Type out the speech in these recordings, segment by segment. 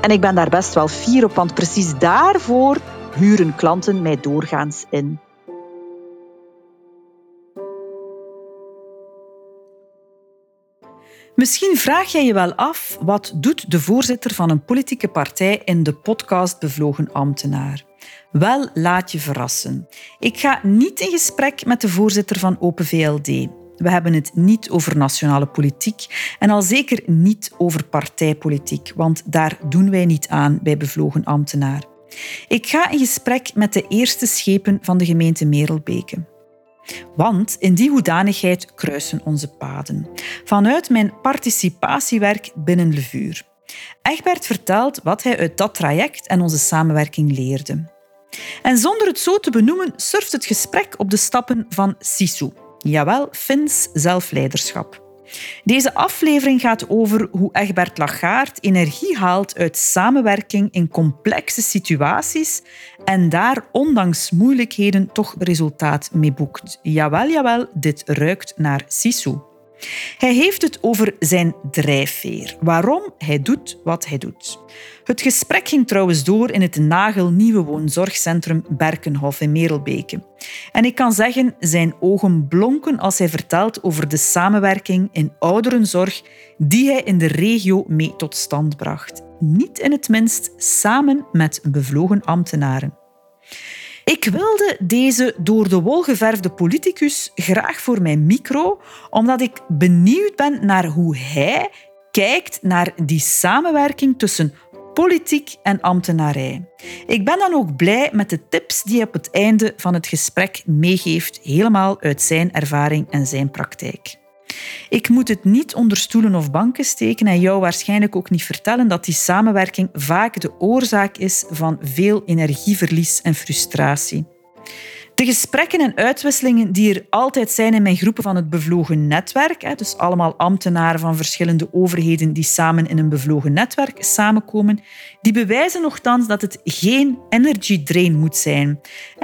En ik ben daar best wel fier op, want precies daarvoor huren klanten mij doorgaans in. Misschien vraag jij je wel af wat doet de voorzitter van een politieke partij in de podcast Bevlogen Ambtenaar. Wel, laat je verrassen. Ik ga niet in gesprek met de voorzitter van Open VLD. We hebben het niet over nationale politiek en al zeker niet over partijpolitiek, want daar doen wij niet aan bij Bevlogen Ambtenaar. Ik ga in gesprek met de eerste schepen van de gemeente Merelbeke. Want in die hoedanigheid kruisen onze paden. Vanuit mijn participatiewerk binnen Levuur. Egbert vertelt wat hij uit dat traject en onze samenwerking leerde. En zonder het zo te benoemen, surft het gesprek op de stappen van Sisu. Jawel, Fins zelfleiderschap. Deze aflevering gaat over hoe Egbert Lachaert energie haalt uit samenwerking in complexe situaties en daar ondanks moeilijkheden toch resultaat mee boekt. Jawel, jawel, dit ruikt naar Sisu. Hij heeft het over zijn drijfveer, waarom hij doet wat hij doet. Het gesprek ging trouwens door in het nagelnieuwe woonzorgcentrum Berkenhof in Merelbeke. En ik kan zeggen, zijn ogen blonken als hij vertelt over de samenwerking in ouderenzorg die hij in de regio mee tot stand bracht. Niet in het minst samen met bevlogen ambtenaren. Ik wilde deze door de wol geverfde politicus graag voor mijn micro, omdat ik benieuwd ben naar hoe hij kijkt naar die samenwerking tussen politiek en ambtenarij. Ik ben dan ook blij met de tips die hij op het einde van het gesprek meegeeft, helemaal uit zijn ervaring en zijn praktijk. Ik moet het niet onder stoelen of banken steken en jou waarschijnlijk ook niet vertellen dat die samenwerking vaak de oorzaak is van veel energieverlies en frustratie. De gesprekken en uitwisselingen die er altijd zijn in mijn groepen van het bevlogen netwerk, dus allemaal ambtenaren van verschillende overheden die samen in een bevlogen netwerk samenkomen, die bewijzen nogthans dat het geen energy drain moet zijn.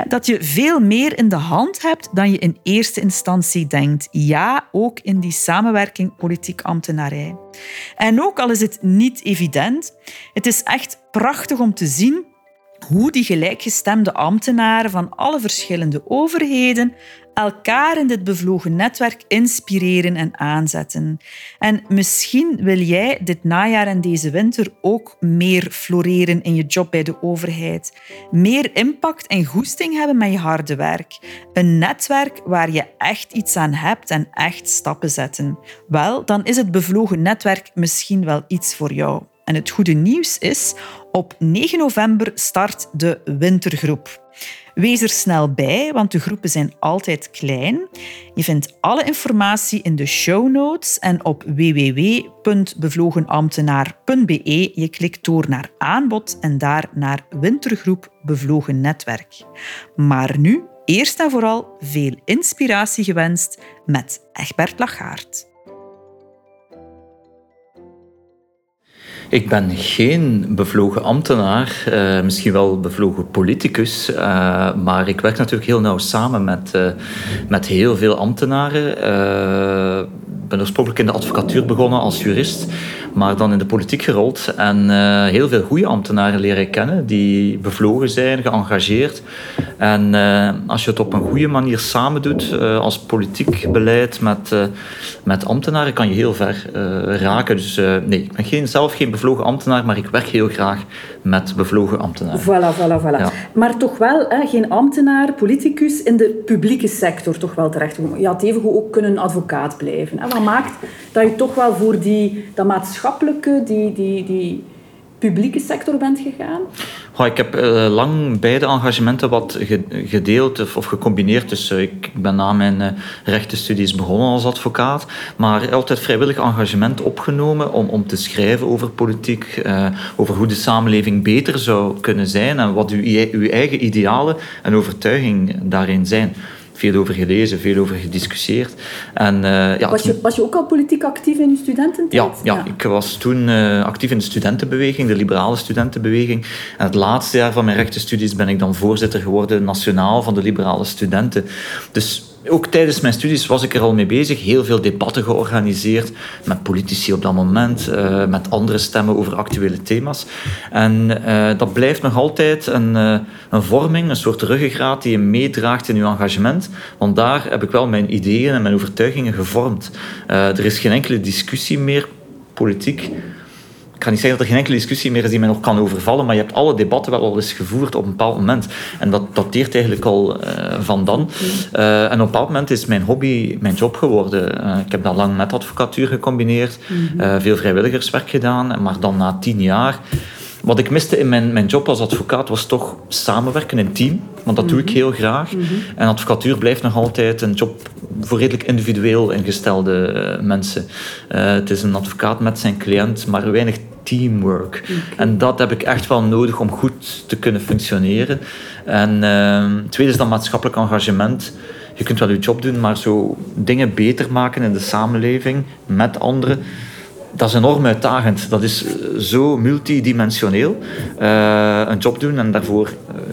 Dat je veel meer in de hand hebt dan je in eerste instantie denkt. Ja, ook in die samenwerking politiek-ambtenarij. En ook al is het niet evident, het is echt prachtig om te zien hoe die gelijkgestemde ambtenaren van alle verschillende overheden elkaar in dit bevlogen netwerk inspireren en aanzetten. En misschien wil jij dit najaar en deze winter ook meer floreren in je job bij de overheid. Meer impact en goesting hebben met je harde werk. Een netwerk waar je echt iets aan hebt en echt stappen zetten. Wel, dan is het bevlogen netwerk misschien wel iets voor jou. En het goede nieuws is, op 9 november start de wintergroep. Wees er snel bij, want de groepen zijn altijd klein. Je vindt alle informatie in de show notes en op www.bevlogenambtenaar.be. Je klikt door naar aanbod en daar naar wintergroep Bevlogen Netwerk. Maar nu, eerst en vooral, veel inspiratie gewenst met Egbert Lachaert. Ik ben geen bevlogen ambtenaar, uh, misschien wel bevlogen politicus, uh, maar ik werk natuurlijk heel nauw samen met, uh, met heel veel ambtenaren. Ik ben oorspronkelijk in de advocatuur begonnen als jurist, maar dan in de politiek gerold en heel veel goede ambtenaren leren kennen die bevlogen zijn, geëngageerd. En als je het op een goede manier samen doet, als politiek beleid met, met ambtenaren, kan je heel ver raken. Dus nee, ik ben geen, zelf geen bevlogen ambtenaar, maar ik werk heel graag met bevlogen ambtenaren. Voilà, voilà, voilà. Maar toch wel hè, geen ambtenaar, politicus in de publieke sector toch wel terecht. Je had even ook kunnen advocaat blijven. Hè. Wat maakt dat je toch wel voor die, dat maatschappelijke, die, die, die publieke sector bent gegaan? ik heb uh, lang beide engagementen wat gedeeld of, gecombineerd. Dus uh, ik ben na mijn uh, rechtenstudies begonnen als advocaat, maar altijd vrijwillig engagement opgenomen om, om te schrijven over politiek, over hoe de samenleving beter zou kunnen zijn en wat uw, uw eigen idealen en overtuiging daarin zijn veel over gelezen, veel over gediscussieerd. En, uh, ja, was, je, was je ook al politiek actief in je studententijd? Ja, ja, ik was toen uh, actief in de studentenbeweging, de liberale studentenbeweging. En het laatste jaar van mijn rechtenstudies ben ik dan voorzitter geworden nationaal van de liberale studenten. Dus ook tijdens mijn studies was ik er al mee bezig. Heel veel debatten georganiseerd met politici op dat moment, uh, met andere stemmen over actuele thema's. En uh, dat blijft nog altijd een, uh, een vorming, een soort ruggengraat die je meedraagt in je engagement. Want daar heb ik wel mijn ideeën en mijn overtuigingen gevormd. er is geen enkele discussie meer, politiek, ik ga niet zeggen dat er geen enkele discussie meer is die mij nog kan overvallen, maar je hebt alle debatten wel al eens gevoerd op een bepaald moment. En dat dateert eigenlijk al uh, van dan. Uh, en op een bepaald moment is mijn hobby mijn job geworden. Uh, ik heb dat lang met advocatuur gecombineerd, mhm. veel vrijwilligerswerk gedaan, maar dan na tien jaar wat ik miste in mijn, mijn job als advocaat was toch samenwerken in team. Want dat doe ik mhm. heel graag. Mhm. En advocatuur blijft nog altijd een job voor redelijk individueel ingestelde uh, mensen. Uh, het is een advocaat met zijn cliënt, maar weinig teamwork. En dat heb ik echt wel nodig om goed te kunnen functioneren. En uh, tweede is dan maatschappelijk engagement. Je kunt wel je job doen, maar zo dingen beter maken in de samenleving met anderen dat is enorm uitdagend. Dat is eh, zo multidimensioneel. Uh, een job doen en daarvoor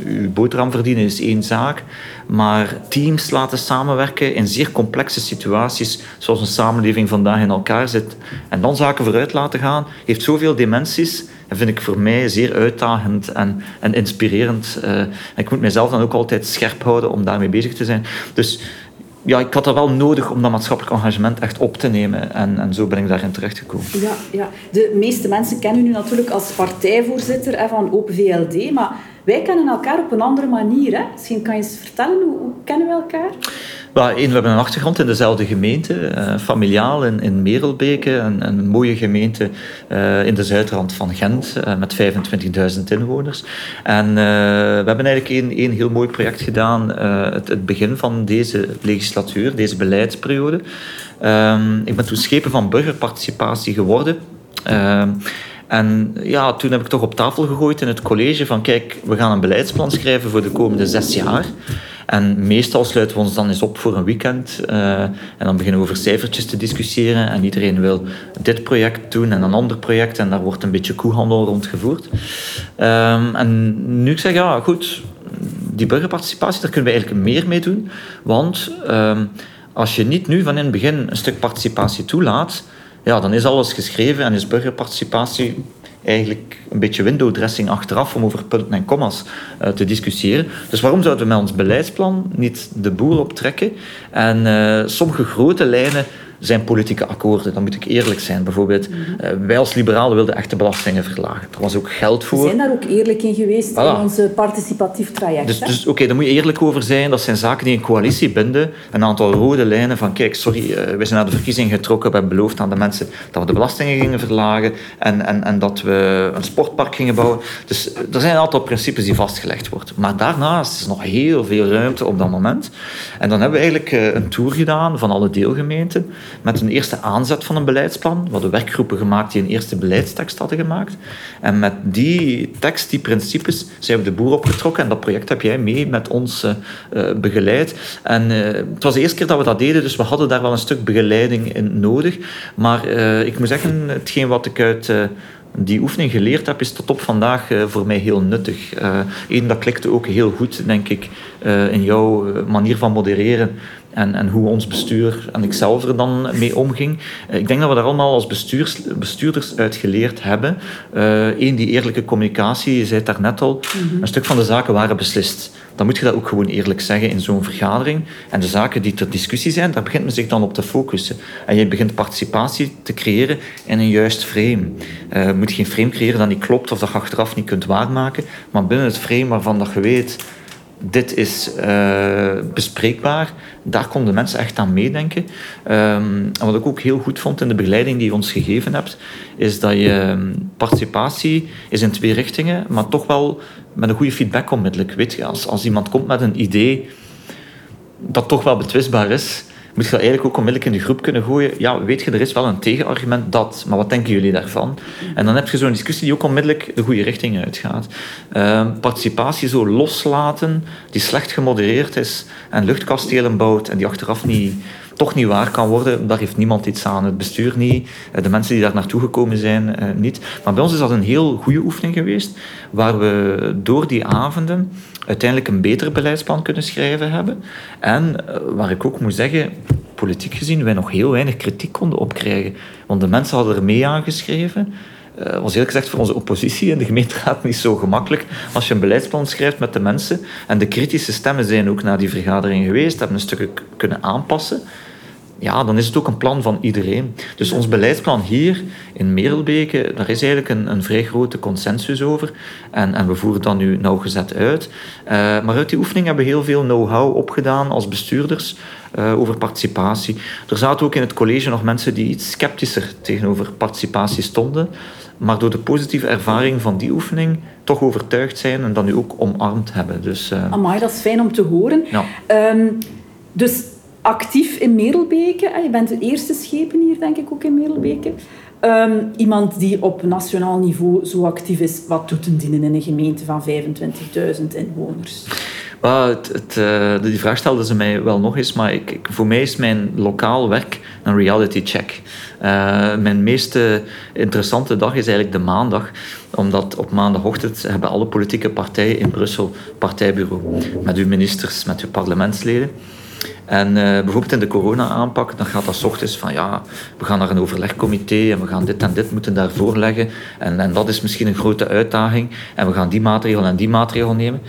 uh, uw boterham verdienen is één zaak. Maar teams laten samenwerken in zeer complexe situaties, zoals een samenleving vandaag in elkaar zit, en dan zaken vooruit laten gaan, heeft zoveel dimensies. En vind ik voor mij zeer uitdagend en, en inspirerend. Uh, ik moet mezelf dan ook altijd scherp houden om daarmee bezig te zijn. Dus ja, ik had dat wel nodig om dat maatschappelijk engagement echt op te nemen. En, en zo ben ik daarin terechtgekomen. Ja, ja, de meeste mensen kennen u natuurlijk als partijvoorzitter van Open VLD. Maar wij kennen elkaar op een andere manier. Hè? Misschien kan je eens vertellen, hoe, hoe kennen we elkaar? Well, we hebben een achtergrond in dezelfde gemeente, uh, familiaal in, Merelbeke, een, een mooie gemeente uh, in de zuidrand van Gent uh, met 25.000 inwoners. En we hebben eigenlijk een heel mooi project gedaan, het, het, begin van deze legislatuur, deze beleidsperiode. Ehm, ik ben toen schepen van burgerparticipatie geworden. Ehm, en ja, toen heb ik toch op tafel gegooid in het college van kijk, we gaan een beleidsplan schrijven voor de komende zes jaar. En meestal sluiten we ons dan eens op voor een weekend. Uh, en dan beginnen we over cijfertjes te discussiëren. En iedereen wil dit project doen en een ander project. En daar wordt een beetje koehandel rondgevoerd. Um, en nu ik zeg, ja goed, die burgerparticipatie, daar kunnen we eigenlijk meer mee doen. Want um, als je niet nu van in het begin een stuk participatie toelaat, ja, dan is alles geschreven en is burgerparticipatie eigenlijk een beetje window dressing achteraf om over punten en commas uh, te discussiëren. Dus waarom zouden we met ons beleidsplan niet de boer optrekken en uh, sommige grote lijnen zijn politieke akkoorden. Dan moet ik eerlijk zijn. Bijvoorbeeld, uh, wij als liberalen wilden echt de belastingen verlagen. Er was ook geld voor. We zijn daar ook eerlijk in geweest in ons participatief traject. Dus, dus oké, okay, daar moet je eerlijk over zijn. Dat zijn zaken die een coalitie binden. Een aantal rode lijnen van, kijk, sorry, uh, we zijn naar de verkiezingen getrokken. We hebben beloofd aan de mensen dat we de belastingen gingen verlagen en, en, en dat we een sportpark gingen bouwen. Dus er zijn een aantal principes die vastgelegd worden. Maar daarnaast is nog heel veel ruimte op dat moment. En dan hebben we eigenlijk een tour gedaan van alle deelgemeenten met een eerste aanzet van een beleidsplan. We hadden werkgroepen gemaakt die een eerste beleidstekst hadden gemaakt. En met die tekst, die principes, zijn we de boer opgetrokken. En dat project heb jij mee met ons uh, begeleid. En uh, het was de eerste keer dat we dat deden, dus we hadden daar wel een stuk begeleiding in nodig. Maar ik moet zeggen, hetgeen wat ik uit die oefening geleerd heb, is tot op vandaag voor mij heel nuttig. Eén, dat klikte ook heel goed, denk ik, in jouw manier van modereren en, en hoe ons bestuur en ik zelf er dan mee omging. Eh, ik denk dat we daar allemaal als bestuurs, bestuurders uit geleerd hebben. Eén, die eerlijke communicatie, je zei het daarnet al, mhm. een stuk van de zaken waren beslist dan moet je dat ook gewoon eerlijk zeggen in zo'n vergadering. En de zaken die ter discussie zijn, daar begint men zich dan op te focussen. En je begint participatie te creëren in een juist frame. Uh, je moet geen frame creëren dat niet klopt of dat je achteraf niet kunt waarmaken, maar binnen het frame waarvan dat je weet dit is uh, bespreekbaar. Daar konden mensen echt aan meedenken. Um, en wat ik ook heel goed vond in de begeleiding die je ons gegeven hebt, is dat je ehm, participatie is in twee richtingen, maar toch wel met een goede feedback onmiddellijk. Weet je, als iemand komt met een idee dat toch wel betwistbaar is, moet je dat eigenlijk ook onmiddellijk in de groep kunnen gooien. Ja, weet je, er is wel een tegenargument dat, maar wat denken jullie daarvan? En dan heb je zo'n discussie die ook onmiddellijk de goede richting uitgaat. Uh, participatie zo loslaten, die slecht gemodereerd is en luchtkastelen bouwt en die achteraf niet, toch niet waar kan worden, daar heeft niemand iets aan. Het bestuur niet, eh, de mensen die daar naartoe gekomen zijn uh, niet. Maar bij ons is dat een heel goede oefening geweest, waar we door die avonden uiteindelijk een beter beleidsplan kunnen schrijven hebben. En eh, waar ik ook moet zeggen, politiek gezien, wij nog heel weinig kritiek konden opkrijgen. Want de mensen hadden er mee aangeschreven. Uh, was eerlijk gezegd voor onze oppositie in de gemeenteraad niet zo gemakkelijk als je een beleidsplan schrijft met de mensen. En de kritische stemmen zijn ook naar die vergadering geweest, hebben een stukje kunnen aanpassen ja, dan is het ook een plan van iedereen. Dus ons beleidsplan hier in Merelbeke, daar is eigenlijk een, een vrij grote consensus over. En, en we voeren dat nu nauwgezet uit. Uh, maar uit die oefening hebben we heel veel know-how opgedaan als bestuurders uh, over participatie. Er zaten ook in het college nog mensen die iets sceptischer tegenover participatie stonden. Maar door de positieve ervaring van die oefening toch overtuigd zijn en dat nu ook omarmd hebben. Dus, uh... Amai, dat is fijn om te horen. Ja. Um, dus actief in Merelbeke. Je bent de eerste schepen hier, denk ik, ook in Merelbeke. Um, iemand die op nationaal niveau zo actief is, wat doet een dienen in een gemeente van 25.000 inwoners? Het, uh, die vraag stelden ze mij wel nog eens, maar ik, voor mij is mijn lokaal werk een reality check. Uh, mijn meest interessante dag is eigenlijk de maandag, omdat op maandagochtend hebben alle politieke partijen in Brussel partijbureau met uw ministers, met uw parlementsleden. En uh, bijvoorbeeld in de corona-aanpak, dan gaat dat ochtends van ja, we gaan naar een overlegcomité en we gaan dit en dit moeten daar voorleggen. En, en dat is misschien een grote uitdaging. En we gaan die maatregel en die maatregel nemen.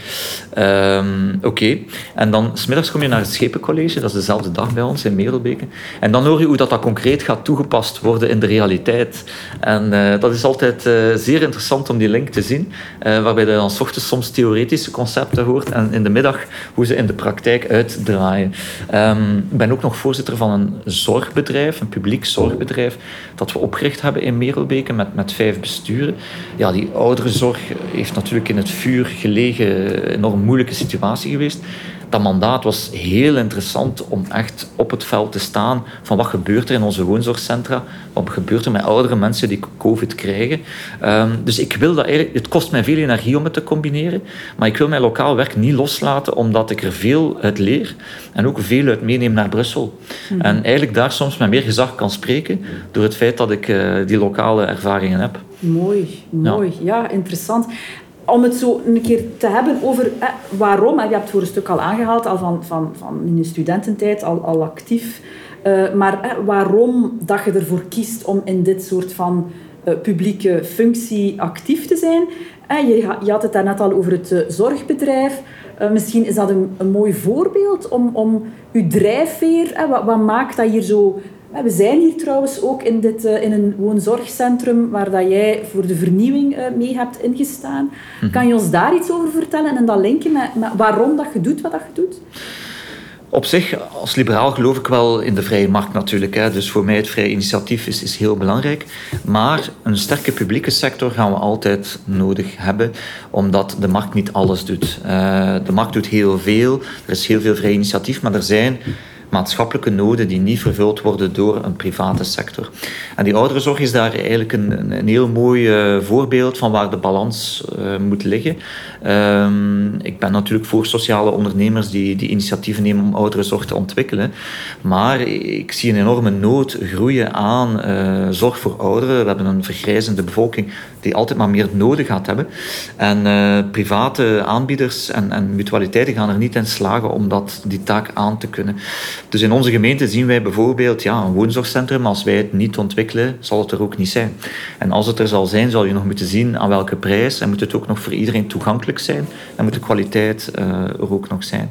Um, Oké. En dan smiddags kom je naar het Schepencollege, dat is dezelfde dag bij ons in Merelbeke. En dan hoor je hoe dat, dat concreet gaat toegepast worden in de realiteit. En uh, dat is altijd uh, zeer interessant om die link te zien, waarbij je dan ochtends soms theoretische concepten hoort en in de middag hoe ze in de praktijk uitdraaien. Um, ik ben ook nog voorzitter van een zorgbedrijf, een publiek zorgbedrijf, dat we opgericht hebben in Merelbeke met, met vijf besturen. Ja, die ouderenzorg heeft natuurlijk in het vuur gelegen, enorm moeilijke situatie geweest dat mandaat was heel interessant om echt op het veld te staan van wat gebeurt er in onze woonzorgcentra, wat gebeurt er met oudere mensen die COVID krijgen. Um, dus ik wil dat eigenlijk, het kost mij veel energie om het te combineren, maar ik wil mijn lokaal werk niet loslaten omdat ik er veel uit leer en ook veel uit meeneem naar Brussel. Mhm. En eigenlijk daar soms met meer gezag kan spreken door het feit dat ik uh, die lokale ervaringen heb. Mooi, mooi. Ja, ja interessant om het zo een keer te hebben over eh, waarom, je hebt het voor een stuk al aangehaald, al van, van, van in je studententijd, al, al actief, uh, maar eh, waarom dat je ervoor kiest om in dit soort van uh, publieke functie actief te zijn. je, je had het daarnet al over het zorgbedrijf. misschien is dat een, een mooi voorbeeld om, om je drijfveer, wat, wat maakt dat hier zo we zijn hier trouwens ook in, dit, eh, in een woonzorgcentrum waar dat jij voor de vernieuwing eh, mee hebt ingestaan. Mhm. Kan je ons daar iets over vertellen en dat linken met, met waarom dat je doet wat dat je doet? Op zich, als liberaal geloof ik wel in de vrije markt natuurlijk. Hè. Dus voor mij het vrije initiatief is, is heel belangrijk. Maar een sterke publieke sector gaan we altijd nodig hebben, omdat de markt niet alles doet. Uh, de markt doet heel veel, er is heel veel vrij initiatief, maar er zijn maatschappelijke noden die niet vervuld worden door een private sector. En die ouderenzorg is daar eigenlijk een, een heel mooi uh, voorbeeld van waar de balans uh, moet liggen. Um, ik ben natuurlijk voor sociale ondernemers die, die initiatieven nemen om ouderenzorg te ontwikkelen. Maar ik zie een enorme nood groeien aan uh, zorg voor ouderen. We hebben een vergrijzende bevolking die altijd maar meer nodig gaat hebben. En private aanbieders en, en mutualiteiten gaan er niet in slagen om dat, die taak aan te kunnen. Dus in onze gemeente zien wij bijvoorbeeld ja, een woonzorgcentrum. Als wij het niet ontwikkelen, zal het er ook niet zijn. En als het er zal zijn, zal je nog moeten zien aan welke prijs. En moet het ook nog voor iedereen toegankelijk zijn. En moet de kwaliteit uh, er ook nog zijn.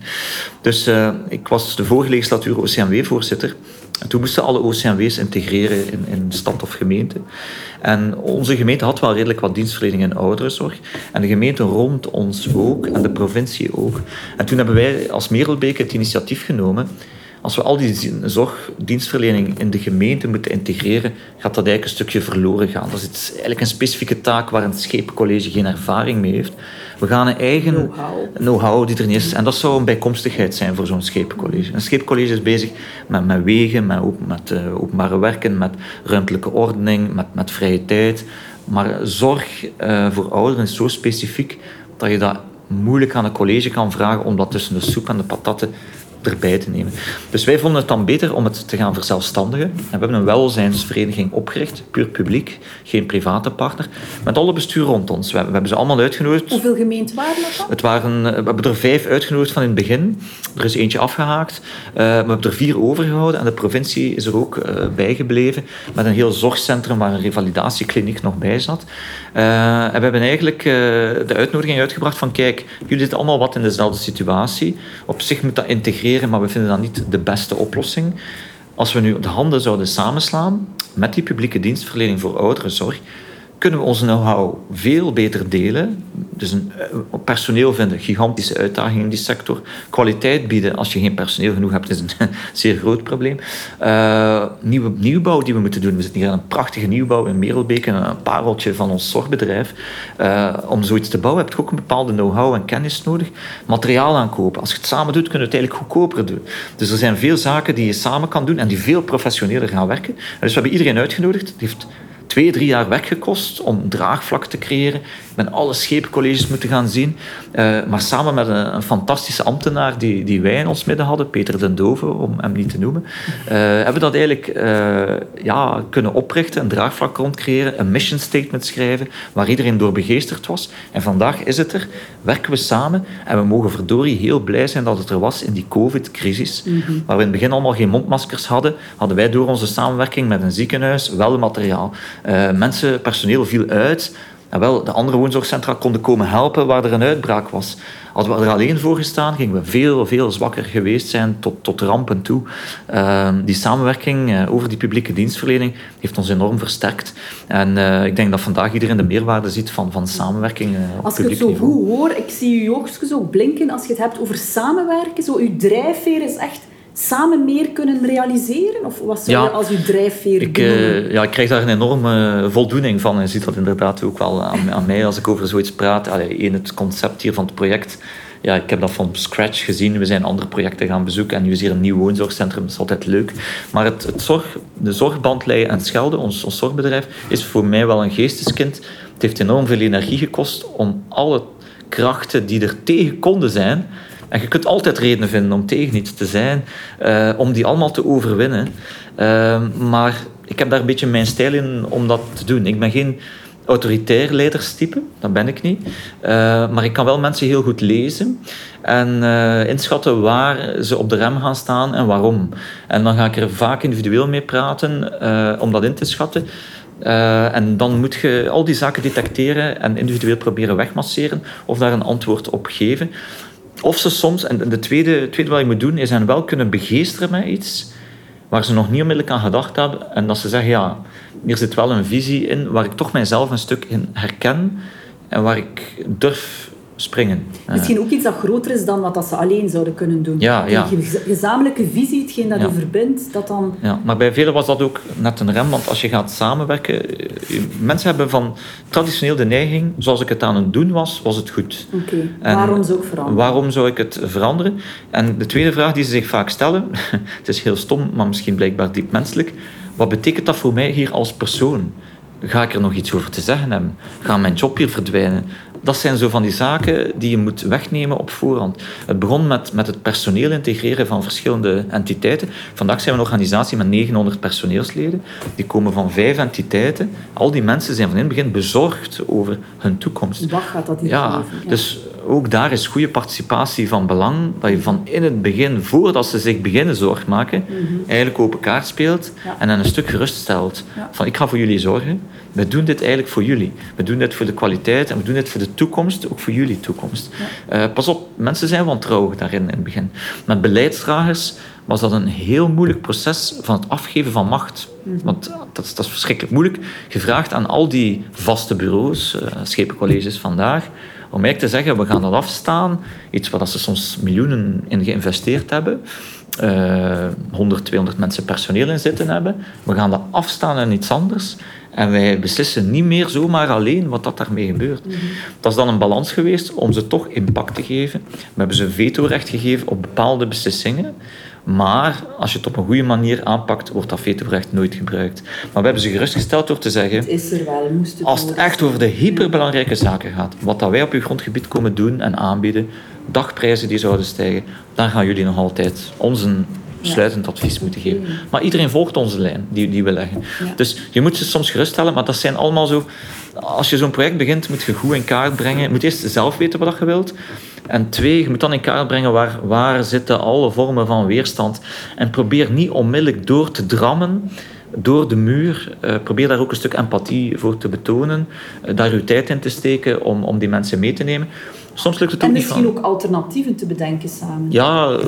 Dus uh, ik was de vorige legislatuur OCMW-voorzitter. En toen moesten alle OCMW's integreren in, in stad of gemeente. En onze gemeente had wel redelijk wat dienstverlening in ouderenzorg. En de gemeente rond ons ook, en de provincie ook. En toen hebben wij als Merelbeek het initiatief genomen als we al die zorgdienstverlening in de gemeente moeten integreren, gaat dat eigenlijk een stukje verloren gaan. Dat is eigenlijk een specifieke taak waar een scheepcollege geen ervaring mee heeft. We gaan een eigen know-how die er niet is. En dat zou een bijkomstigheid zijn voor zo'n scheepcollege. Een scheepcollege is bezig met, met wegen, met, met uh, openbare werken, met ruimtelijke ordening, met, met vrije tijd. Maar zorg uh, voor ouderen is zo specifiek dat je dat moeilijk aan een college kan vragen om dat tussen de soep en de patatten erbij te nemen. Dus wij vonden het dan beter om het te gaan verzelfstandigen. En we hebben een welzijnsvereniging opgericht, puur publiek, geen private partner, met alle bestuur rond ons. We hebben ze allemaal uitgenodigd. Hoeveel gemeenten waren dat dan? Het waren, we hebben er vijf uitgenodigd van in het begin. Er is eentje afgehaakt. Uh, we hebben er vier overgehouden en de provincie is er ook uh, bijgebleven met een heel zorgcentrum waar een revalidatiekliniek nog bij zat. Uh, en we hebben eigenlijk de uitnodiging uitgebracht van kijk, jullie zitten allemaal wat in dezelfde situatie. Op zich moet dat integreren maar we vinden dat niet de beste oplossing. Als we nu de handen zouden samenslaan met die publieke dienstverlening voor ouderenzorg, kunnen we onze know-how veel beter delen. Dus een, eh, personeel vinden, gigantische uitdaging in die sector. Kwaliteit bieden als je geen personeel genoeg hebt, is een zeer groot probleem. Uh, nieuwe nieuwbouw die we moeten doen. We zitten hier aan een prachtige nieuwbouw in Merelbeek, een pareltje van ons zorgbedrijf. Uh, om zoiets te bouwen heb je ook een bepaalde know-how en kennis nodig. Materiaal aankopen. Als je het samen doet, kun je het eigenlijk goedkoper doen. Dus er zijn veel zaken die je samen kan doen en die veel professioneler gaan werken. Dus we hebben iedereen uitgenodigd. Heeft twee, drie jaar weggekost om draagvlak te creëren. Ben alle scheepcolleges moeten gaan zien. Uh, maar samen met een, een, fantastische ambtenaar die, die wij in ons midden hadden, Peter den Dove, om hem niet te noemen, uh, hebben we dat eigenlijk uh, ja, kunnen oprichten, een draagvlak rond creëren, een mission statement schrijven, waar iedereen door begeesterd was. En vandaag is het er, werken we samen en we mogen verdorie heel blij zijn dat het er was in die COVID-crisis, mm -hmm. waar we in het begin allemaal geen mondmaskers hadden, hadden wij door onze samenwerking met een ziekenhuis wel materiaal. Uh, mensen, personeel viel uit. En wel, de andere woonzorgcentra konden komen helpen waar er een uitbraak was. Hadden we er alleen voor gestaan, gingen we veel, veel zwakker geweest zijn tot, tot rampen toe. Uh, die samenwerking uh, over die publieke dienstverlening heeft ons enorm versterkt. En uh, ik denk dat vandaag iedereen de meerwaarde ziet van, van samenwerking op als. Als ik het zo goed hoor, ik zie je oogstjes ook blinken als je het hebt over samenwerken. Zo, je drijfveer is echt samen meer kunnen realiseren? Of wat zou Ja, je als je drijfveer Ik, eh, ja, ik krijg daar een enorme voldoening van. En je ziet dat inderdaad ook wel aan, aan mij als ik over zoiets praat. Allee, één, het concept hier van het project. Ja, ik heb dat van scratch gezien. We zijn andere projecten gaan bezoeken. En nu is hier een nieuw woonzorgcentrum. Dat is altijd leuk. Maar het, het zorg, de zorgbandlei en Schelde, ons, ons zorgbedrijf, is voor mij wel een geesteskind. Het heeft enorm veel energie gekost om alle krachten die er tegen konden zijn... En je kunt altijd redenen vinden om tegen iets te zijn, uh, om die allemaal te overwinnen. Uh, maar ik heb daar een beetje mijn stijl in om dat te doen. Ik ben geen autoritair leiderstype, dat ben ik niet. Uh, maar ik kan wel mensen heel goed lezen en inschatten waar ze op de rem gaan staan en waarom. En dan ga ik er vaak individueel mee praten om dat in te schatten. En dan moet je al die zaken detecteren en individueel proberen wegmasseren of daar een antwoord op geven. Of ze soms, en de tweede, tweede wat je moet doen, is hen wel kunnen begeesteren met iets waar ze nog niet onmiddellijk aan gedacht hebben. En dat ze zeggen, ja, hier zit wel een visie in waar ik toch mijzelf een stuk in herken en waar ik durf springen. Misschien ook iets dat groter is dan wat dat ze alleen zouden kunnen doen. Ja, ja. Je gezamenlijke visie, hetgeen dat Ja. je verbindt, dat dan... Ja, maar bij velen was dat ook net een rem, want als je gaat samenwerken... Mensen hebben van traditioneel de neiging, zoals ik het aan het doen was, was het goed. Oké, waarom zou ik veranderen? Waarom zou ik het veranderen? En de tweede vraag die ze zich vaak stellen, het is heel stom, maar misschien blijkbaar diep menselijk. Wat betekent dat voor mij hier als persoon? Ga ik er nog iets over te zeggen hebben? Gaat mijn job hier verdwijnen? Dat zijn zo van die zaken die je moet wegnemen op voorhand. Het begon met, met het personeel integreren van verschillende entiteiten. Vandaag zijn we een organisatie met 900 personeelsleden. Die komen van vijf entiteiten. Al die mensen zijn van in het begin bezorgd over hun toekomst. Wat gaat dat hier Ja, geven? Ja. dus ook daar is goede participatie van belang. Dat je van in het begin, voordat ze zich beginnen zorg maken, Mhm. eigenlijk open kaart speelt Ja. en dan een stuk geruststelt. Ja. Van ik ga voor jullie zorgen. We doen dit eigenlijk voor jullie. We doen dit voor de kwaliteit en we doen dit voor de toekomst, ook voor jullie toekomst. Eh, pas op, mensen zijn wantrouwig daarin in het begin. Met beleidsdragers was dat een heel moeilijk proces van het afgeven van macht. Want dat is, dat is verschrikkelijk moeilijk. Gevraagd aan al die vaste bureaus, uh, schepencolleges vandaag, om eigenlijk te zeggen, we gaan dat afstaan. Iets waar ze soms miljoenen in geïnvesteerd hebben. Uh, 100, 200 mensen personeel in zitten hebben. We gaan dat afstaan aan iets anders. En wij beslissen niet meer zomaar alleen wat dat daarmee gebeurt. Mm -hmm. Dat is dan een balans geweest om ze toch impact te geven. We hebben ze vetorecht gegeven op bepaalde beslissingen. Maar als je het op een goede manier aanpakt, wordt dat vetorecht nooit gebruikt. Maar we hebben ze gerustgesteld door te zeggen... Het is er wel, moest het Als het echt over de hyperbelangrijke zaken gaat, wat dat wij op uw grondgebied komen doen en aanbieden, dagprijzen die zouden stijgen, dan gaan jullie nog altijd onze sluitend advies moeten geven. Maar iedereen volgt onze lijn die, die we leggen. Ja. Dus je moet ze soms geruststellen, maar dat zijn allemaal zo... Als je zo'n project begint, moet je goed in kaart brengen. Je moet eerst zelf weten wat je wilt. En twee, je moet dan in kaart brengen waar, waar zitten alle vormen van weerstand. En probeer niet onmiddellijk door te drammen door de muur. Uh, probeer daar ook een stuk empathie voor te betonen. Uh, daar uw tijd in te steken om, om die mensen mee te nemen. Soms lukt het en ook misschien niet van... ook alternatieven te bedenken samen. Ja,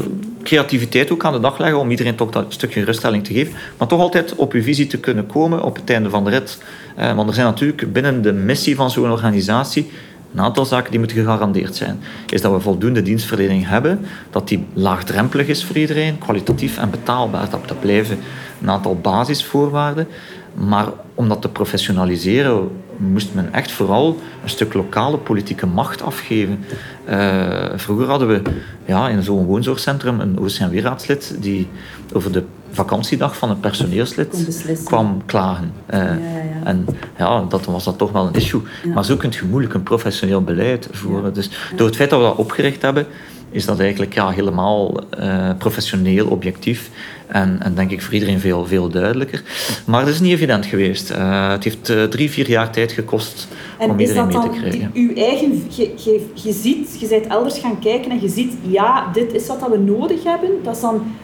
creativiteit ook aan de dag leggen om iedereen toch dat stukje ruststelling te geven. Maar toch altijd op uw visie te kunnen komen op het einde van de rit. Uh, want er zijn natuurlijk binnen de missie van zo'n organisatie een aantal zaken die moeten gegarandeerd zijn. Is dat we voldoende dienstverlening hebben, dat die laagdrempelig is voor iedereen, kwalitatief en betaalbaar. Dat, dat blijven een aantal basisvoorwaarden. Maar om dat te professionaliseren, moest men echt vooral een stuk lokale politieke macht afgeven. Uh, vroeger hadden we ja, in zo'n woonzorgcentrum een OCMW-raadslid die over de vakantiedag van een personeelslid kwam klagen. Uh, ja, ja, ja. En ja, dat was dat toch wel een issue. Maar zo kun je moeilijk een professioneel beleid voeren. Dus door het feit dat we dat opgericht hebben, is dat eigenlijk ja, helemaal uh, professioneel, objectief. En, en denk ik voor iedereen veel, veel duidelijker. Maar het is niet evident geweest. Uh, het heeft uh, drie, vier jaar tijd gekost en om iedereen mee te krijgen. uw eigen, je, je, je ziet, je bent elders gaan kijken en je ziet, ja, dit is wat we nodig hebben. Dat is dan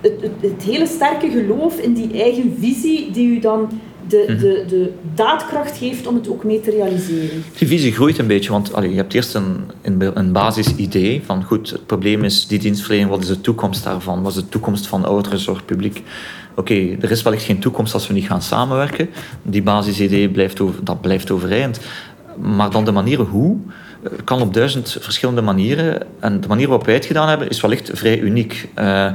het, het, het hele sterke geloof in die eigen visie die u dan de, de, de daadkracht geeft om het ook mee te realiseren. Die visie groeit een beetje, want allee, je hebt eerst een, een, een basisidee van goed, het probleem is die dienstverlening, wat is de toekomst daarvan? Wat is de toekomst van ouderenzorgpubliek? Oké, okay, er is wellicht geen toekomst als we niet gaan samenwerken. Die basisidee blijft, over, dat blijft overeind. Maar dan de manieren hoe kan op duizend verschillende manieren. En de manier waarop wij het gedaan hebben, is wellicht vrij uniek. Uh, ik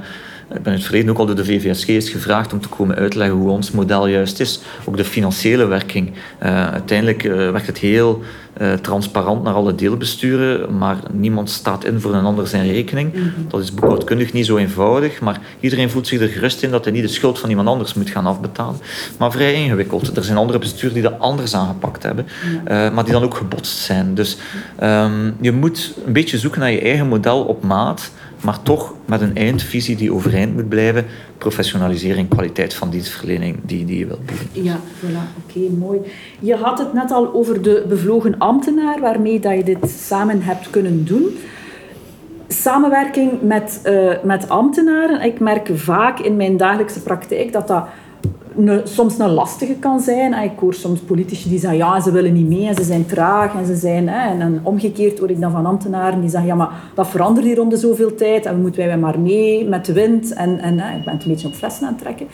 ben in het verleden ook al door de VVSG is gevraagd om te komen uitleggen hoe ons model juist is. Ook de financiële werking. Uh, uiteindelijk uh, werkt het heel uh, transparant naar alle deelbesturen, maar niemand staat in voor een ander zijn rekening. -hmm. Dat is boekhoudkundig niet zo eenvoudig, maar iedereen voelt zich er gerust in dat hij niet de schuld van iemand anders moet gaan afbetalen. Maar vrij ingewikkeld. Er zijn andere besturen die dat anders aangepakt hebben, ja. maar die dan ook gebotst zijn. Dus um, je moet een beetje zoeken naar je eigen model op maat maar toch met een eindvisie die overeind moet blijven. Professionalisering, kwaliteit van dienstverlening die, die je wilt bieden. Ja, voilà. Oké, mooi. Je had het net al over de bevlogen ambtenaar waarmee dat je dit samen hebt kunnen doen. Samenwerking met, uh, met ambtenaren. Ik merk vaak in mijn dagelijkse praktijk dat dat soms een lastige kan zijn. Ik hoor soms politici die zeggen, ja, ze willen niet mee en ze zijn traag en ze zijn... Hè, en dan omgekeerd hoor ik dan van ambtenaren die zeggen, ja, maar dat verandert hier om de zoveel tijd en we moeten wij maar mee met de wind. En, en hè, ik ben het een beetje op flessen aan het trekken.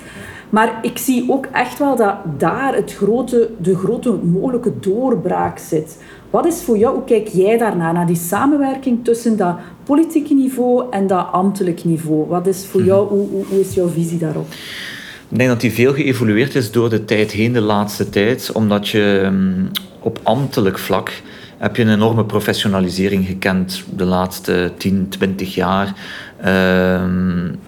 Maar ik zie ook echt wel dat daar het grote, de grote mogelijke doorbraak zit. Wat is voor jou, hoe kijk jij daarnaar, naar die samenwerking tussen dat politieke niveau en dat ambtelijk niveau? Wat is voor jou, hoe, hoe, hoe is jouw visie daarop? Ik denk dat die veel geëvolueerd is door de tijd heen, de laatste tijd, omdat je um, op ambtelijk vlak heb je een enorme professionalisering gekend de laatste 10, 20 jaar. Um,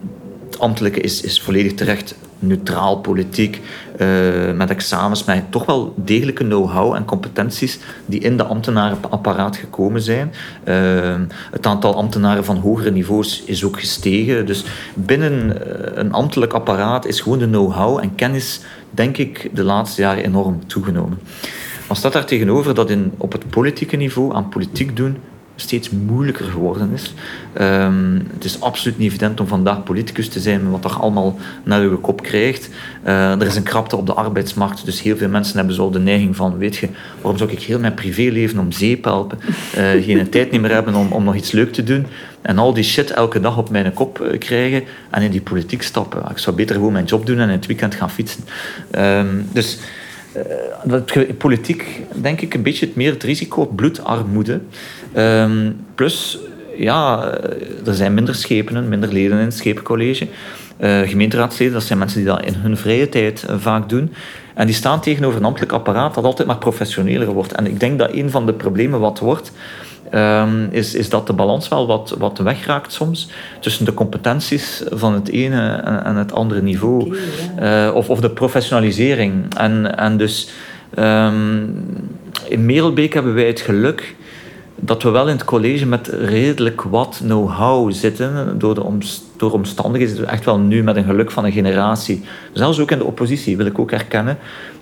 het ambtelijke is, is volledig terecht neutraal politiek, uh, met examens, met toch wel degelijke know-how en competenties die in de ambtenarenapparaat gekomen zijn. Uh, het aantal ambtenaren van hogere niveaus is ook gestegen. Dus binnen een ambtelijk apparaat is gewoon de know-how en kennis, denk ik, de laatste jaren enorm toegenomen. Maar staat daar tegenover dat in, op het politieke niveau aan politiek doen steeds moeilijker geworden is. Ehm, het is absoluut niet evident om vandaag politicus te zijn wat er allemaal naar uw kop krijgt. Uh, er is een krapte op de arbeidsmarkt, dus heel veel mensen hebben zo de neiging van, weet je, waarom zou ik heel mijn privéleven om zeep helpen, uh, geen tijd meer hebben om, om nog iets leuk te doen en al die shit elke dag op mijn kop uh, krijgen en in die politiek stappen. Ik zou beter gewoon mijn job doen en in het weekend gaan fietsen. Um, dus uh, politiek, denk ik, een beetje het meer het risico op bloedarmoede. Um, plus, ja, er zijn minder schepenen, minder leden in het schepencollege. Uh, gemeenteraadsleden, dat zijn mensen die dat in hun vrije tijd uh, vaak doen. En die staan tegenover een ambtelijk apparaat dat altijd maar professioneler wordt. En ik denk dat een van de problemen wat wordt, um, is, is dat de balans wel wat, wat wegraakt soms tussen de competenties van het ene en, en het andere niveau. Okay, uh, of, of de professionalisering. En, en dus um, in Merelbeek hebben wij het geluk dat we wel in het college met redelijk wat know-how zitten door, de omst door omstandigheden. Echt wel nu met een geluk van een generatie. Zelfs ook in de oppositie wil ik ook erkennen.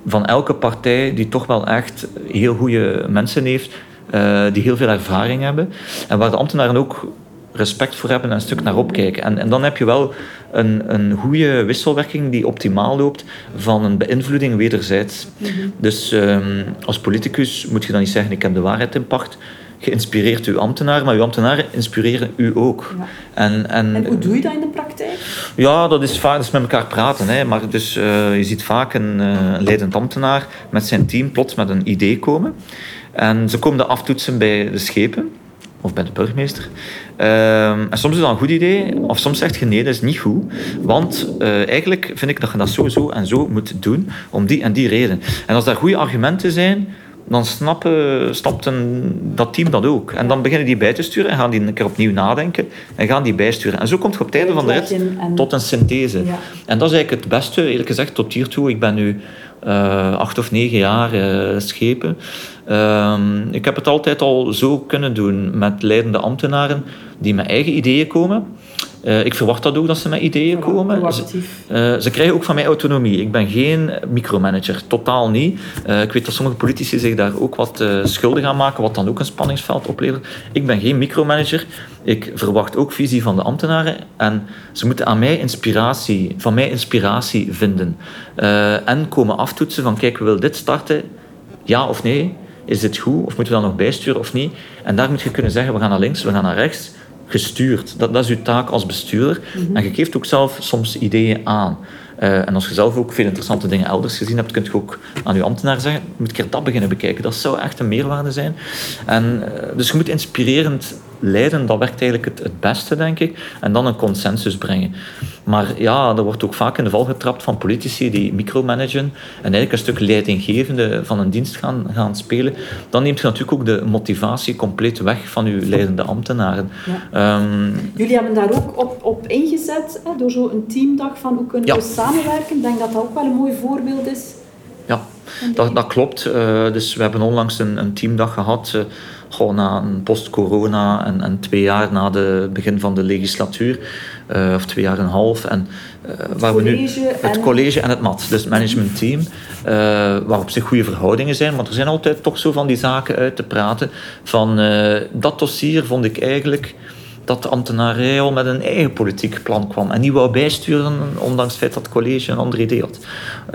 Van elke partij die toch wel echt heel goede mensen heeft. Uh, die heel veel ervaring hebben. En waar de ambtenaren ook respect voor hebben en een stuk naar opkijken. En, en dan heb je wel een, een goede wisselwerking die optimaal loopt van een beïnvloeding wederzijds. Mm -hmm. Dus um, als politicus moet je dan niet zeggen ik heb de waarheid in pacht geïnspireerd uw ambtenaar, maar uw ambtenaren inspireren u ook. Ja. En, en, en, hoe doe je dat in de praktijk? Ja, dat is vaak dat is met elkaar praten. Hè. Maar dus, uh, je ziet vaak een uh, leidend ambtenaar met zijn team plots met een idee komen. En ze komen de aftoetsen bij de schepen of bij de burgemeester. Uh, en soms is dat een goed idee, of soms zegt je nee, dat is niet goed. Want uh, eigenlijk vind ik dat je dat zo, zo en zo moet doen, om die en die reden. En als daar goede argumenten zijn, dan snappen, dat team dat ook. En dan beginnen die bij te sturen en gaan die een keer opnieuw nadenken en gaan die bijsturen. En zo komt je op het einde van de rit tot een synthese. Ja. En dat is eigenlijk het beste, eerlijk gezegd, tot hiertoe. Ik ben nu uh, acht of negen jaar uh, schepen. Um, ik heb het altijd al zo kunnen doen met leidende ambtenaren die met eigen ideeën komen. Uh, ik verwacht dat ook, dat ze met ideeën komen. Ze, uh, ze, krijgen ook van mij autonomie. Ik ben geen micromanager, totaal niet. Uh, ik weet dat sommige politici zich daar ook wat schuldig aan maken, wat dan ook een spanningsveld oplevert. Ik ben geen micromanager. Ik verwacht ook visie van de ambtenaren. En ze moeten aan mij inspiratie, van mij inspiratie vinden. en komen aftoetsen van, kijk, we willen dit starten, ja of nee? Is dit goed? Of moeten we dat nog bijsturen of niet? En daar moet je kunnen zeggen, we gaan naar links, we gaan naar rechts gestuurd. Dat, dat is uw taak als bestuurder. Mm -hmm. En je geeft ook zelf soms ideeën aan. Uh, en als je zelf ook veel interessante dingen elders gezien hebt, kun je ook aan je ambtenaar zeggen, moet ik dat beginnen bekijken. Dat zou echt een meerwaarde zijn. En, uh, dus je moet inspirerend leiden, dat werkt eigenlijk het, het beste, denk ik. En dan een consensus brengen. Maar ja, er wordt ook vaak in de val getrapt van politici die micromanagen en eigenlijk een stuk leidinggevende van een dienst gaan, gaan spelen. Dan neemt je natuurlijk ook de motivatie compleet weg van uw leidende ambtenaren. Ja. Um, Jullie hebben daar ook op, op ingezet, hè, door zo'n teamdag van hoe kunnen we ja. samenwerken. Ik denk dat dat ook wel een mooi voorbeeld is. Ja, dat, dat klopt. Uh, dus we hebben onlangs een, een teamdag gehad. Uh, gewoon na een post-corona en, en, twee jaar na het begin van de legislatuur, uh, of twee jaar en een half. En, uh, waar we nu het college en het MAT, dus het managementteam, uh, waar op zich goede verhoudingen zijn, maar er zijn altijd toch zo van die zaken uit te praten. Van dat dossier vond ik eigenlijk dat de ambtenarij al met een eigen politiek plan kwam en niet wou bijsturen, ondanks het feit dat het college een ander idee had.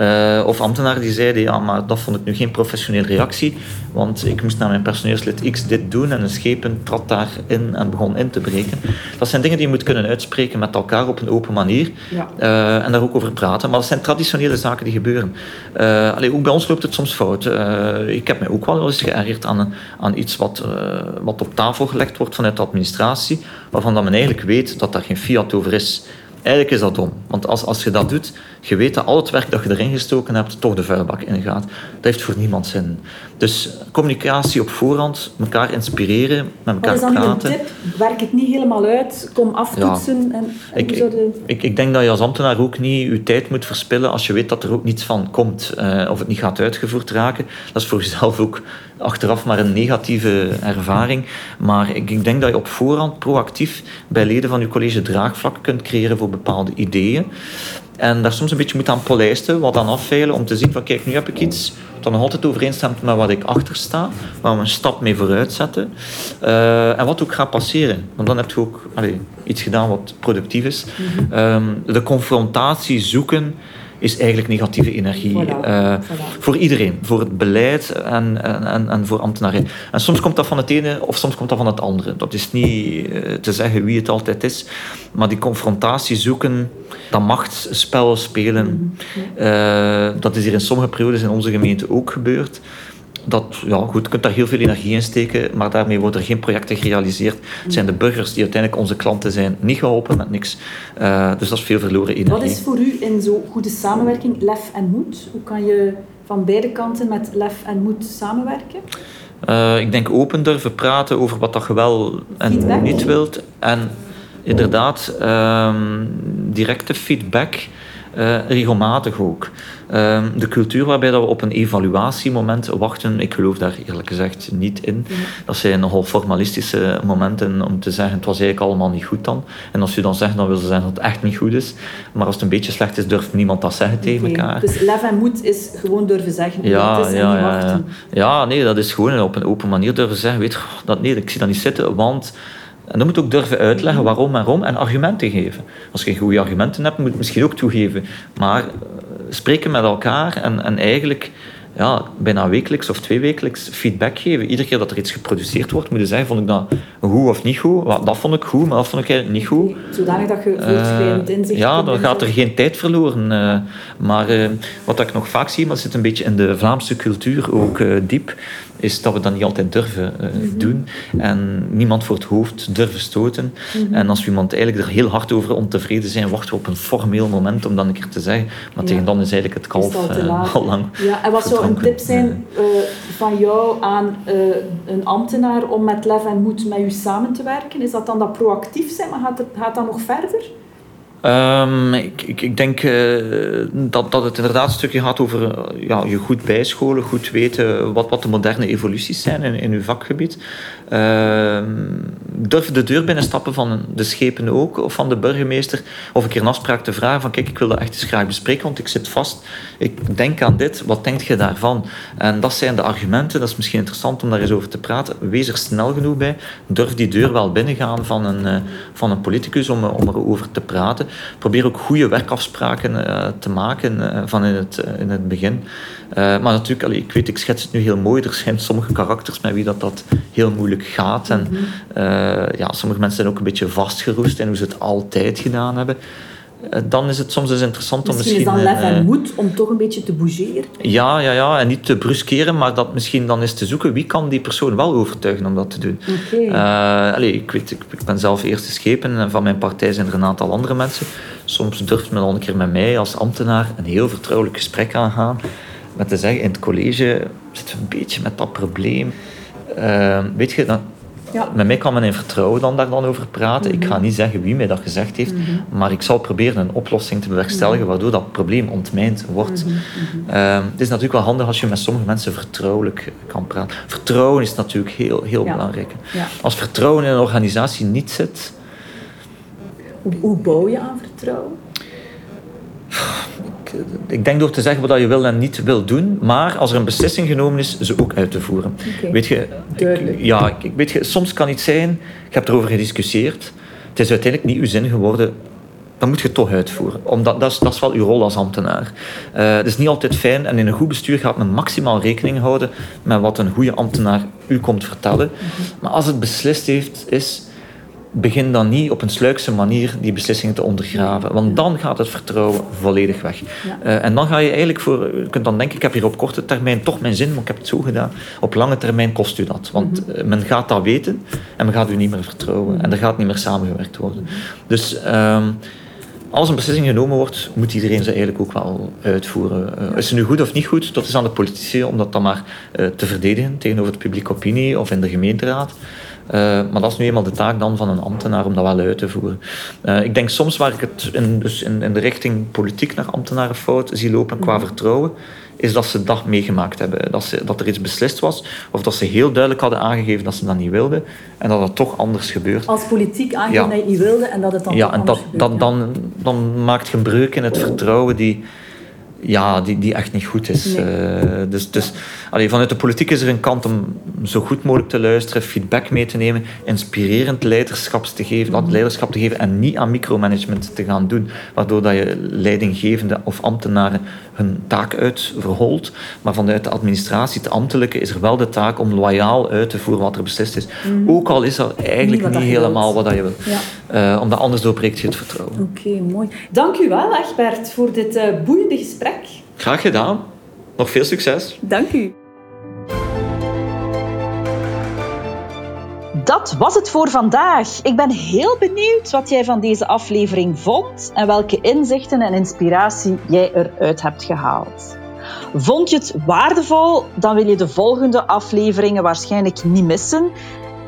Uh, of ambtenaren die zeiden, ja, maar dat vond ik nu geen professionele reactie, want ik moest naar mijn personeelslid X dit doen en een schepen trad daarin en begon in te breken. Dat zijn dingen die je moet kunnen uitspreken met elkaar op een open manier ja. uh, en daar ook over praten. Maar dat zijn traditionele zaken die gebeuren. Uh, allee, ook bij ons loopt het soms fout. ik heb mij ook wel eens geërgerd aan, aan iets wat, wat op tafel gelegd wordt vanuit de administratie waarvan dat men eigenlijk weet dat daar geen fiat over is. Eigenlijk is dat dom. Want als, als je dat doet, je weet dat al het werk dat je erin gestoken hebt, toch de vuilbak ingaat. Dat heeft voor niemand zin. Dus communicatie op voorhand, elkaar inspireren, met elkaar praten. Wat is dan praten. tip? Werk het niet helemaal uit, kom aftoetsen. Ja. En, en ik, de... ik, ik, denk dat je als ambtenaar ook niet je tijd moet verspillen als je weet dat er ook niets van komt. Uh, of het niet gaat uitgevoerd raken. Dat is voor jezelf ook achteraf maar een negatieve ervaring. Maar ik, ik denk dat je op voorhand proactief bij leden van je college draagvlak kunt creëren voor bepaalde ideeën. En daar soms een beetje moet aan polijsten, wat aan afveilen, om te zien van kijk, nu heb ik iets dat nog altijd overeenstemt met wat ik achter sta, waar we een stap mee vooruit zetten. Uh, en wat ook gaat passeren. Want dan heb je ook allee, iets gedaan wat productief is. Mhm. Ehm, de confrontatie zoeken is eigenlijk negatieve energie. uh, Voor iedereen, voor het beleid en, en, en voor ambtenaren. En soms komt dat van het ene of soms komt dat van het andere. Dat is niet uh, te zeggen wie het altijd is. Maar die confrontatie zoeken, dat machtsspel spelen, uh, dat is hier in sommige periodes in onze gemeente ook gebeurd dat, ja, goed, je kunt daar heel veel energie in steken, maar daarmee worden er geen projecten gerealiseerd. Het zijn de burgers die uiteindelijk onze klanten zijn, niet geholpen met niks. Uh, dus dat is veel verloren energie. Wat is voor u in zo'n goede samenwerking lef en moed? Hoe kan je van beide kanten met lef en moed samenwerken? Uh, ik denk open durven praten over wat dat je wel en feedback. niet wilt. En inderdaad, um, directe feedback. Uh, regelmatig ook. Uh, de cultuur waarbij dat we op een evaluatiemoment wachten, ik geloof daar eerlijk gezegd niet in. Dat zijn nogal formalistische momenten om te zeggen het was eigenlijk allemaal niet goed dan. En als je dan zegt, dan wil ze zeggen dat het echt niet goed is. Maar als het een beetje slecht is, durft niemand dat zeggen okay. tegen elkaar. Dus lef en moed is gewoon durven zeggen ja, het is ja, en niet wachten. Ja, ja, nee, dat is gewoon op een open manier durven zeggen, weet dat, nee, ik zie dat niet zitten, want en dan moet je ook durven uitleggen waarom en waarom en argumenten geven. Als je goede argumenten hebt, moet je het misschien ook toegeven. Maar eh, spreken met elkaar en, en eigenlijk ja, bijna wekelijks of tweewekelijks feedback geven. Iedere keer dat er iets geproduceerd wordt, moet je zeggen, vond ik dat goed of niet goed? Dat vond ik goed, maar dat vond ik eigenlijk niet goed. Zodanig dat je voortschrijdend uh, inzicht Ja, dan gaat er geen tijd verloren. Uh, maar uh, wat ik nog vaak zie, maar het zit een beetje in de Vlaamse cultuur ook diep, is dat we dat niet altijd durven uh, mm -hmm. doen. En niemand voor het hoofd durven stoten. Mm -hmm. En als we iemand eigenlijk er heel hard over ontevreden zijn, wachten we op een formeel moment om dan een keer te zeggen. Maar ja. tegen dan is eigenlijk het kalf al, uh, al, lang. Ja, en wat zou een tip zijn uh, van jou aan een ambtenaar om met lef en moed met u samen te werken? Is dat dan dat proactief zijn, maar gaat, het, gaat dat nog verder? Um, ik, ik, denk uh, dat, dat het inderdaad een stukje gaat over uh, ja, je goed bijscholen, goed weten wat, wat de moderne evoluties zijn in, in uw vakgebied. Uh, durf de deur binnenstappen van de schepen ook, of van de burgemeester, of een keer een afspraak te vragen van kijk, ik wil dat echt eens graag bespreken, want ik zit vast. Ik denk aan dit, wat denk je daarvan? En dat zijn de argumenten, dat is misschien interessant om daar eens over te praten. Wees er snel genoeg bij. Durf die deur wel binnengaan van een, uh, van een politicus om, om erover te praten. Probeer ook goede werkafspraken uh, te maken uh, van in het, in het begin. maar natuurlijk, allee, ik weet, ik schets het nu heel mooi. Er zijn sommige karakters met wie dat, dat heel moeilijk gaat. En -hmm. ja, sommige mensen zijn ook een beetje vastgeroest in hoe ze het altijd gedaan hebben dan is het soms eens interessant misschien om misschien... Misschien is dan lef en moed om toch een beetje te bougeren. Ja, ja, ja, en niet te bruskeren, maar dat misschien dan is te zoeken wie kan die persoon wel overtuigen om dat te doen. Okay. Uh, allez, ik, weet, ik, ik ben zelf eerste schepen en van mijn partij zijn er een aantal andere mensen. Soms durft men al een keer met mij als ambtenaar een heel vertrouwelijk gesprek aangaan. Met te zeggen, in het college zitten we een beetje met dat probleem. Uh, weet je, dan, ja. Met mij kan men in vertrouwen dan daar dan over praten. Mm -hmm. Ik ga niet zeggen wie mij dat gezegd heeft, mm -hmm. maar ik zal proberen een oplossing te bewerkstelligen mhm. waardoor dat probleem ontmijnd wordt. Mm -hmm. uh, het is natuurlijk wel handig als je met sommige mensen vertrouwelijk kan praten. Vertrouwen is natuurlijk heel, heel ja. belangrijk. Ja. Als vertrouwen in een organisatie niet zit. Hoe, hoe bouw je aan vertrouwen? Ik denk door te zeggen wat je wil en niet wil doen, maar als er een beslissing genomen is, ze ook uit te voeren. Okay. Weet je, Duidelijk. Ik, ja, ik, weet je, soms kan iets zijn, ik heb erover gediscussieerd, het is uiteindelijk niet uw zin geworden, dan moet je het toch uitvoeren. Omdat, dat, is, dat is wel uw rol als ambtenaar. Uh, het is niet altijd fijn en in een goed bestuur gaat men maximaal rekening houden met wat een goede ambtenaar u komt vertellen. Mm -hmm. Maar als het beslist heeft, is begin dan niet op een sluikse manier die beslissingen te ondergraven. Want dan gaat het vertrouwen volledig weg. Ja. Uh, en dan ga je eigenlijk voor... Je kunt dan denken, ik heb hier op korte termijn toch mijn zin, maar ik heb het zo gedaan. Op lange termijn kost u dat. Want mm -hmm. men gaat dat weten en men gaat u niet meer vertrouwen. Mm -hmm. En er gaat niet meer samengewerkt worden. -hmm. Dus... Um, als een beslissing genomen wordt, moet iedereen ze eigenlijk ook wel uitvoeren. Uh, is het nu goed of niet goed? Dat is aan de politici om dat dan maar uh, te verdedigen tegenover de publieke opinie of in de gemeenteraad. Uh, maar dat is nu eenmaal de taak dan van een ambtenaar om dat wel uit te voeren. Uh, ik denk soms waar ik het in, dus in, in, de richting politiek naar ambtenaren fout zie lopen qua vertrouwen, is dat ze dat meegemaakt hebben. Dat, ze, dat er iets beslist was, of dat ze heel duidelijk hadden aangegeven dat ze dat niet wilden, en dat het toch anders gebeurt. Als politiek aangegeven ja. dat je niet wilde en dat het dan ja, en dat, gebeurt, dat, dan, dan maakt je een breuk in het vertrouwen die ja, die, die echt niet goed is. Nee. Uh, dus dus allee, vanuit de politiek is er een kant om zo goed mogelijk te luisteren, feedback mee te nemen, inspirerend leiderschap te geven, mm leiderschap te geven en niet aan micromanagement te gaan doen, waardoor dat je leidinggevende of ambtenaren hun taak uit verholt. Maar vanuit de administratie, het ambtelijke, is er wel de taak om loyaal uit te voeren wat er beslist is. Mm Ook al is dat eigenlijk niet, niet helemaal wat je wil. Ja. Uh, omdat anders doorbreekt je het vertrouwen. Oké, okay, mooi. Dank u wel, Egbert, voor dit uh, boeiende gesprek. Graag gedaan. Nog veel succes. Dank u. Dat was het voor vandaag. Ik ben heel benieuwd wat jij van deze aflevering vond en welke inzichten en inspiratie jij eruit hebt gehaald. Vond je het waardevol? Dan wil je de volgende afleveringen waarschijnlijk niet missen.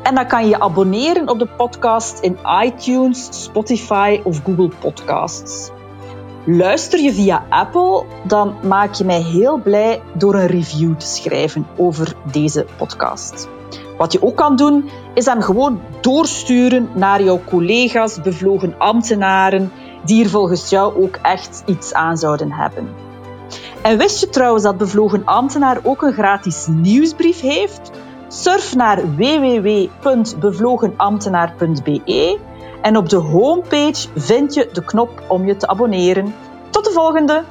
En dan kan je je abonneren op de podcast in iTunes, Spotify of Google Podcasts. Luister je via Apple, dan maak je mij heel blij door een review te schrijven over deze podcast. Wat je ook kan doen, is hem gewoon doorsturen naar jouw collega's, bevlogen ambtenaren, die er volgens jou ook echt iets aan zouden hebben. En wist je trouwens dat Bevlogen Ambtenaar ook een gratis nieuwsbrief heeft? Surf naar www.bevlogenambtenaar.be en op de homepage vind je de knop om je te abonneren. Tot de volgende!